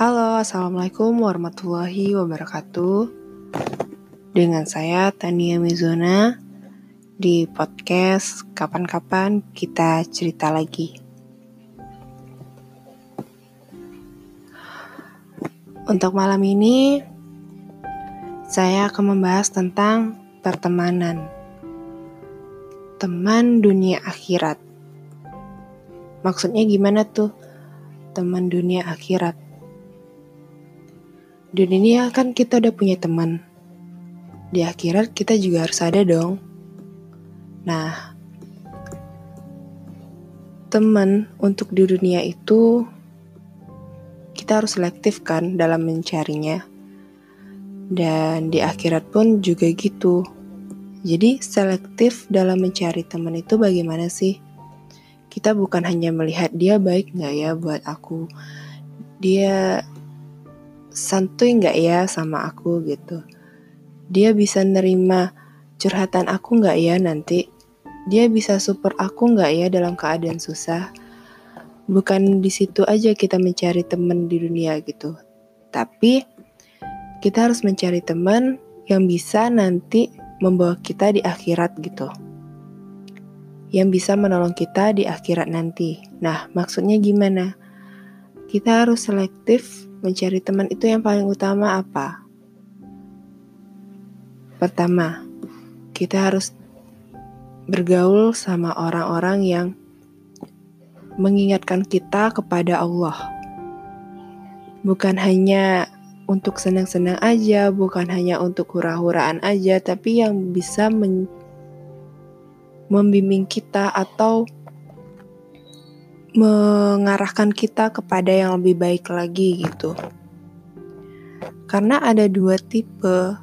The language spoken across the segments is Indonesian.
Halo, Assalamualaikum warahmatullahi wabarakatuh. Dengan saya Tania Mizuna Di podcast Kapan-kapan kita cerita lagi. Untuk malam ini Saya akan membahas tentang pertemanan. Teman dunia akhirat. Maksudnya gimana tuh? Teman dunia akhirat di dunia kan kita udah punya teman. Di akhirat kita juga harus ada dong. Nah, teman untuk di dunia itu kita harus selektif kan dalam mencarinya. Dan di akhirat pun juga gitu. Jadi selektif dalam mencari teman itu bagaimana sih? Kita bukan hanya melihat dia baik nggak ya buat aku. Dia santuy nggak ya sama aku gitu. Dia bisa nerima curhatan aku nggak ya nanti? Dia bisa support aku nggak ya dalam keadaan susah? Bukan di situ aja kita mencari teman di dunia gitu. Tapi kita harus mencari teman yang bisa nanti membawa kita di akhirat gitu. Yang bisa menolong kita di akhirat nanti. Nah, maksudnya gimana? Kita harus selektif mencari teman itu yang paling utama apa? Pertama, kita harus bergaul sama orang-orang yang mengingatkan kita kepada Allah. Bukan hanya untuk senang-senang aja, bukan hanya untuk hura-huraan aja, tapi yang bisa membimbing kita atau mengarahkan kita kepada yang lebih baik lagi gitu. Karena ada dua tipe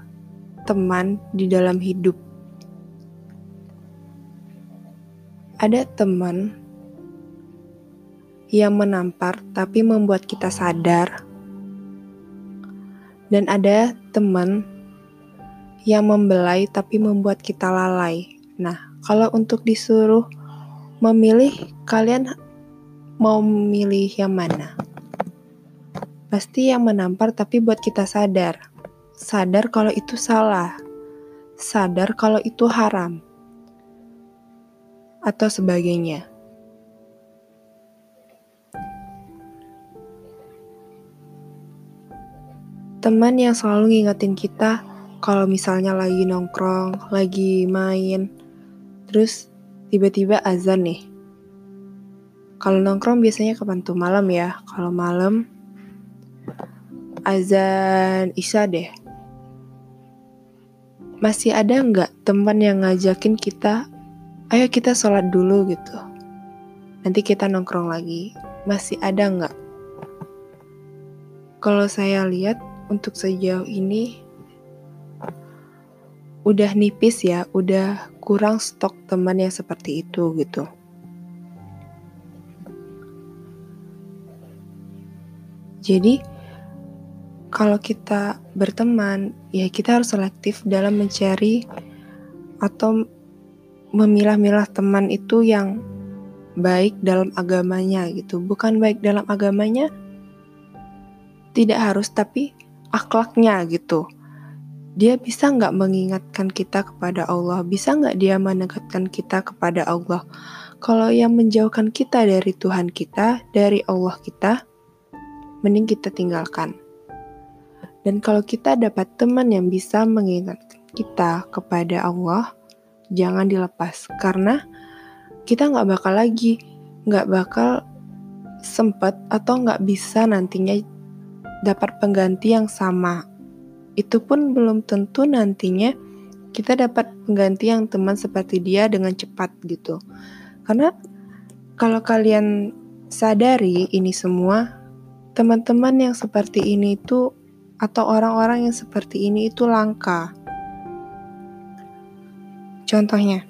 teman di dalam hidup. Ada teman yang menampar tapi membuat kita sadar. Dan ada teman yang membelai tapi membuat kita lalai. Nah, kalau untuk disuruh memilih, kalian mau milih yang mana? Pasti yang menampar tapi buat kita sadar. Sadar kalau itu salah. Sadar kalau itu haram. Atau sebagainya. Teman yang selalu ngingetin kita kalau misalnya lagi nongkrong, lagi main, terus tiba-tiba azan nih kalau nongkrong biasanya kapan tuh malam ya? Kalau malam azan isya deh. Masih ada nggak teman yang ngajakin kita, ayo kita sholat dulu gitu. Nanti kita nongkrong lagi. Masih ada nggak? Kalau saya lihat untuk sejauh ini udah nipis ya, udah kurang stok teman yang seperti itu gitu. Jadi, kalau kita berteman, ya kita harus selektif dalam mencari atau memilah-milah teman itu yang baik dalam agamanya gitu. Bukan baik dalam agamanya, tidak harus, tapi akhlaknya gitu. Dia bisa nggak mengingatkan kita kepada Allah? Bisa nggak dia mendekatkan kita kepada Allah? Kalau yang menjauhkan kita dari Tuhan kita, dari Allah kita, mending kita tinggalkan. Dan kalau kita dapat teman yang bisa mengingatkan kita kepada Allah, jangan dilepas. Karena kita nggak bakal lagi, nggak bakal sempat atau nggak bisa nantinya dapat pengganti yang sama. Itu pun belum tentu nantinya kita dapat pengganti yang teman seperti dia dengan cepat gitu. Karena kalau kalian sadari ini semua, teman-teman yang seperti ini itu atau orang-orang yang seperti ini itu langka. Contohnya,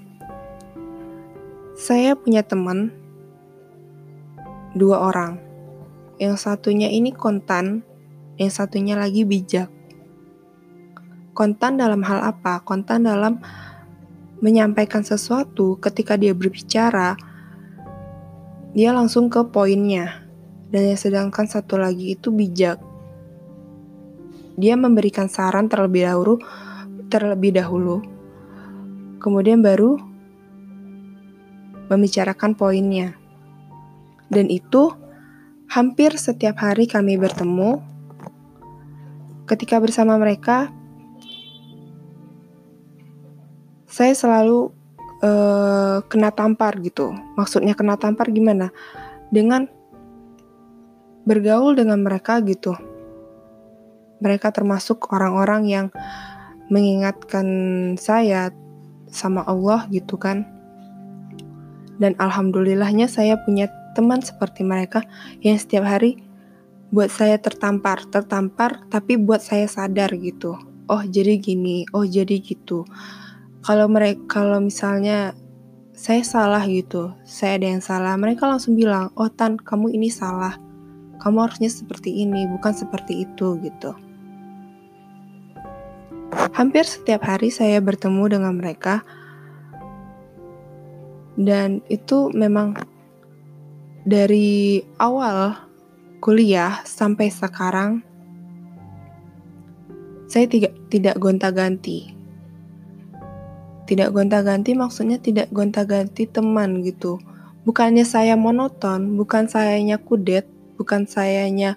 saya punya teman dua orang. Yang satunya ini kontan, yang satunya lagi bijak. Kontan dalam hal apa? Kontan dalam menyampaikan sesuatu ketika dia berbicara, dia langsung ke poinnya dan yang sedangkan satu lagi itu bijak. dia memberikan saran terlebih dahulu terlebih dahulu. Kemudian baru membicarakan poinnya. Dan itu hampir setiap hari kami bertemu. Ketika bersama mereka, saya selalu uh, kena tampar gitu. Maksudnya kena tampar gimana? Dengan bergaul dengan mereka gitu. Mereka termasuk orang-orang yang mengingatkan saya sama Allah gitu kan. Dan alhamdulillahnya saya punya teman seperti mereka yang setiap hari buat saya tertampar, tertampar tapi buat saya sadar gitu. Oh, jadi gini, oh jadi gitu. Kalau mereka kalau misalnya saya salah gitu, saya ada yang salah, mereka langsung bilang, "Oh, Tan, kamu ini salah." Kamu harusnya seperti ini, bukan seperti itu gitu. Hampir setiap hari saya bertemu dengan mereka dan itu memang dari awal kuliah sampai sekarang saya tidak tidak gonta-ganti. Tidak gonta-ganti maksudnya tidak gonta-ganti teman gitu. Bukannya saya monoton, bukan sayanya kudet, bukan sayanya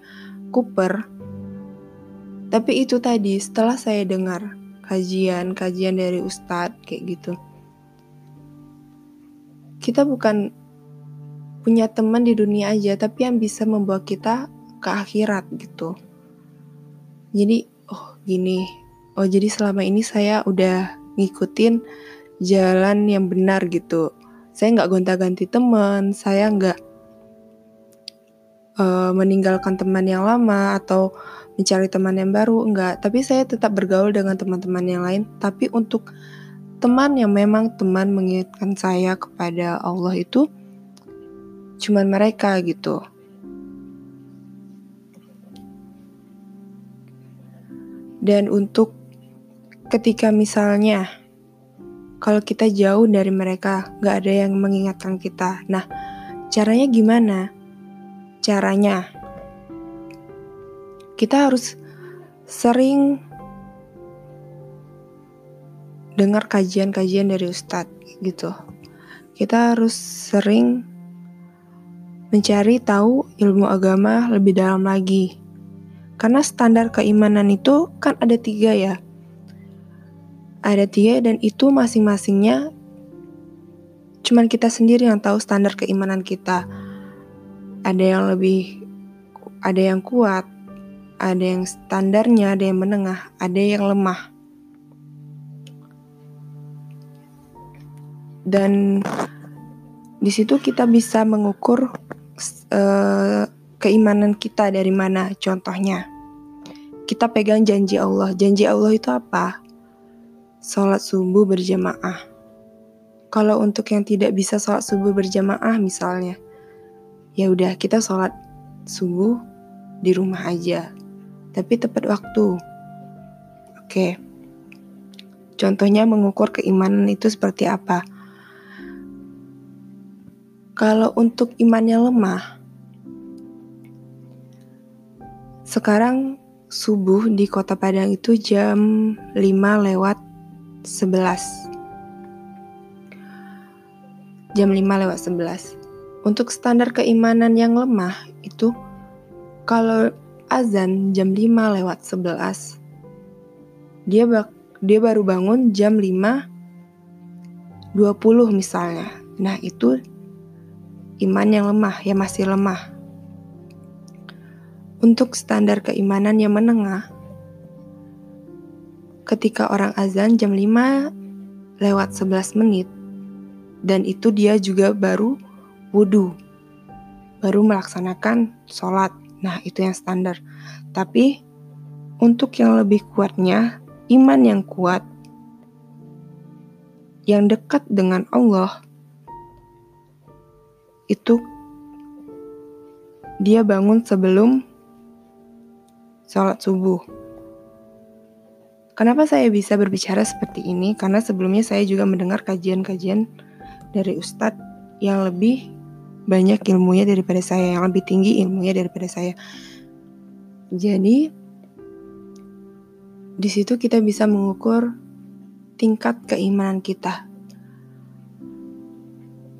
Cooper. Tapi itu tadi setelah saya dengar kajian-kajian dari ustadz kayak gitu. Kita bukan punya teman di dunia aja, tapi yang bisa membawa kita ke akhirat gitu. Jadi, oh gini, oh jadi selama ini saya udah ngikutin jalan yang benar gitu. Saya nggak gonta-ganti teman, saya nggak uh, meninggalkan teman yang lama atau mencari teman yang baru enggak tapi saya tetap bergaul dengan teman-teman yang lain tapi untuk teman yang memang teman mengingatkan saya kepada Allah itu cuman mereka gitu dan untuk ketika misalnya kalau kita jauh dari mereka, gak ada yang mengingatkan kita. Nah, caranya gimana? Caranya? Kita harus sering dengar kajian-kajian dari ustadz gitu. Kita harus sering mencari tahu ilmu agama lebih dalam lagi. Karena standar keimanan itu kan ada tiga ya. Ada tiga dan itu masing-masingnya cuman kita sendiri yang tahu standar keimanan kita ada yang lebih ada yang kuat, ada yang standarnya, ada yang menengah, ada yang lemah. Dan di situ kita bisa mengukur uh, keimanan kita dari mana. Contohnya, kita pegang janji Allah. Janji Allah itu apa? Sholat subuh berjamaah. Kalau untuk yang tidak bisa sholat subuh berjamaah misalnya, ya udah kita sholat subuh di rumah aja tapi tepat waktu. Oke. Contohnya mengukur keimanan itu seperti apa? Kalau untuk imannya lemah sekarang subuh di kota Padang itu jam 5 lewat 11 jam 5 lewat 11 untuk standar keimanan yang lemah itu kalau azan jam 5 lewat 11 dia bak dia baru bangun jam 5 20 misalnya. Nah, itu iman yang lemah, ya masih lemah. Untuk standar keimanan yang menengah, ketika orang azan jam 5 lewat 11 menit, dan itu dia juga baru wudhu, baru melaksanakan sholat. Nah, itu yang standar. Tapi untuk yang lebih kuatnya, iman yang kuat, yang dekat dengan Allah, itu dia bangun sebelum sholat subuh. Kenapa saya bisa berbicara seperti ini? Karena sebelumnya saya juga mendengar kajian-kajian dari ustadz yang lebih banyak ilmunya daripada saya, yang lebih tinggi ilmunya daripada saya. Jadi di situ kita bisa mengukur tingkat keimanan kita.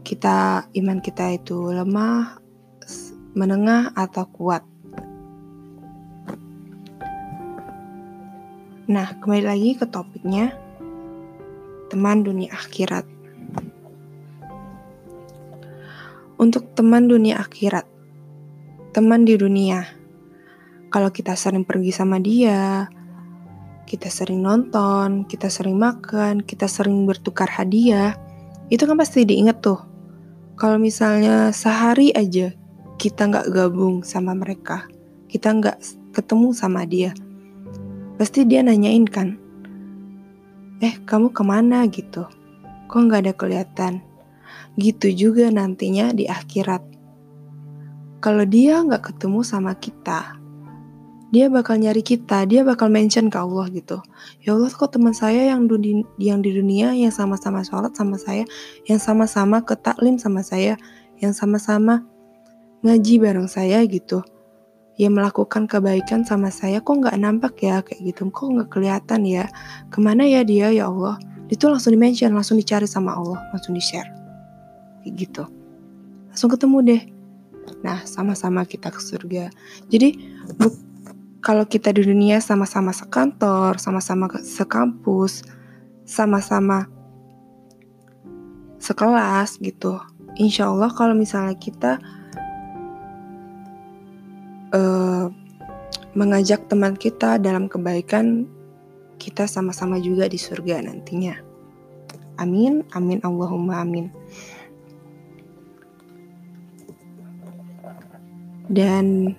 Kita iman kita itu lemah, menengah atau kuat. Nah, kembali lagi ke topiknya teman dunia akhirat. Untuk teman dunia akhirat, teman di dunia. Kalau kita sering pergi sama dia, kita sering nonton, kita sering makan, kita sering bertukar hadiah, itu kan pasti diinget tuh. Kalau misalnya sehari aja kita nggak gabung sama mereka, kita nggak ketemu sama dia, pasti dia nanyain kan, eh kamu ke mana gitu, kok nggak ada kelihatan. Gitu juga nantinya di akhirat kalau dia nggak ketemu sama kita, dia bakal nyari kita, dia bakal mention ke Allah gitu. Ya Allah kok teman saya yang di, yang di dunia yang sama-sama sholat sama saya, yang sama-sama ke taklim sama saya, yang sama-sama ngaji bareng saya gitu. Yang melakukan kebaikan sama saya kok nggak nampak ya kayak gitu, kok nggak kelihatan ya. Ke mana ya dia ya Allah? Itu langsung di-mention, langsung dicari sama Allah, langsung di-share. Gitu. Langsung ketemu deh Nah, sama-sama kita ke surga. Jadi, kalau kita di dunia sama-sama sekantor, sama-sama sekampus, sama-sama sekelas gitu. Insya Allah kalau misalnya kita uh, mengajak teman kita dalam kebaikan, kita sama-sama juga di surga nantinya. Amin, amin, Allahumma amin. Dan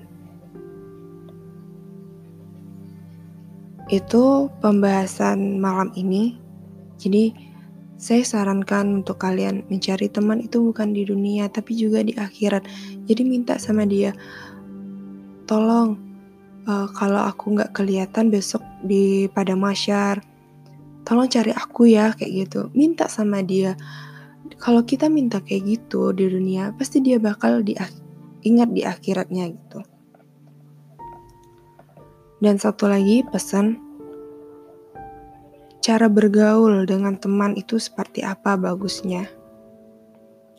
itu pembahasan malam ini. Jadi saya sarankan untuk kalian mencari teman itu bukan di dunia tapi juga di akhirat. Jadi minta sama dia, tolong uh, kalau aku nggak kelihatan besok di pada masyar, tolong cari aku ya kayak gitu. Minta sama dia. Kalau kita minta kayak gitu di dunia, pasti dia bakal di ingat di akhiratnya gitu. Dan satu lagi pesan, cara bergaul dengan teman itu seperti apa bagusnya.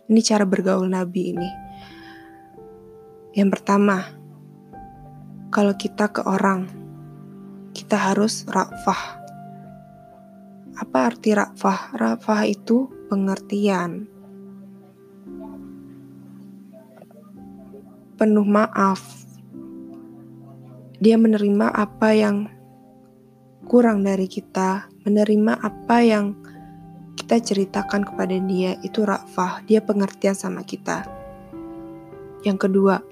Ini cara bergaul Nabi ini. Yang pertama, kalau kita ke orang, kita harus rafah. Apa arti rafah? Rafah itu pengertian, penuh maaf. Dia menerima apa yang kurang dari kita, menerima apa yang kita ceritakan kepada dia itu rafah, dia pengertian sama kita. Yang kedua,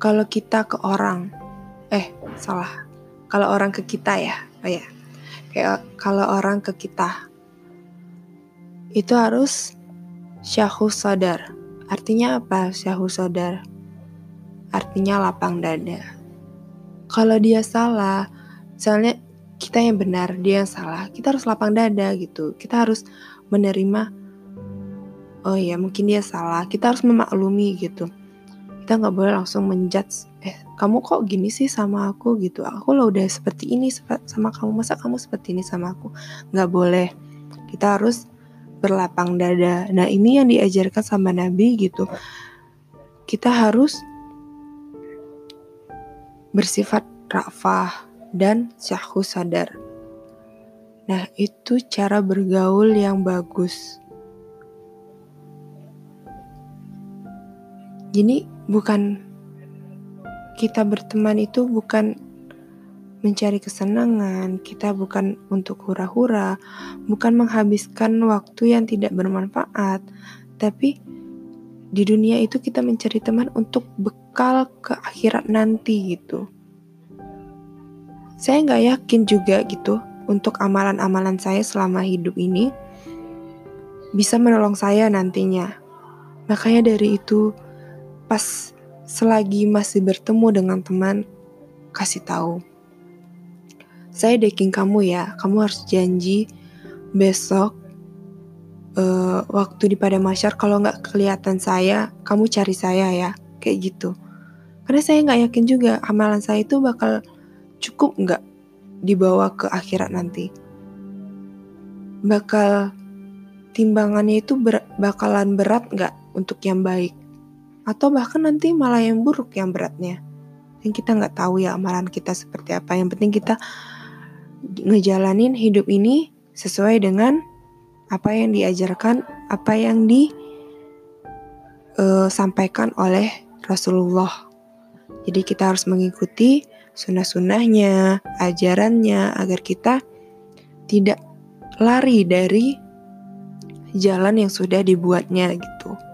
kalau kita ke orang, eh salah, kalau orang ke kita ya, oh ya, kayak kalau orang ke kita, itu harus syahus sadar. Artinya apa syahus sadar? Artinya lapang dada. Kalau dia salah, misalnya kita yang benar, dia yang salah, kita harus lapang dada gitu. Kita harus menerima, oh ya mungkin dia salah, kita harus memaklumi gitu. Kita nggak boleh langsung menjudge, eh kamu kok gini sih sama aku gitu. Aku lo udah seperti ini sama kamu, masa kamu seperti ini sama aku? Nggak boleh. Kita harus berlapang dada. Nah ini yang diajarkan sama Nabi gitu. Kita harus bersifat rafah dan syahku sadar. Nah, itu cara bergaul yang bagus. Jadi, bukan kita berteman itu bukan mencari kesenangan, kita bukan untuk hura-hura, bukan menghabiskan waktu yang tidak bermanfaat, tapi di dunia itu kita mencari teman untuk bekal ke akhirat nanti gitu. Saya nggak yakin juga gitu untuk amalan-amalan saya selama hidup ini bisa menolong saya nantinya. Makanya dari itu pas selagi masih bertemu dengan teman kasih tahu. Saya deking kamu ya, kamu harus janji besok uh, waktu di pada masyar kalau nggak kelihatan saya, kamu cari saya ya, kayak gitu. Karena saya nggak yakin juga amalan saya itu bakal cukup nggak dibawa ke akhirat nanti. Bakal timbangannya itu ber, bakalan berat nggak untuk yang baik? Atau bahkan nanti malah yang buruk yang beratnya. Dan kita nggak tahu ya amalan kita seperti apa. Yang penting kita ngejalanin hidup ini sesuai dengan apa yang diajarkan, apa yang disampaikan uh, oleh Rasulullah. Jadi kita harus mengikuti sunnah-sunnahnya, ajarannya agar kita tidak lari dari jalan yang sudah dibuatnya gitu.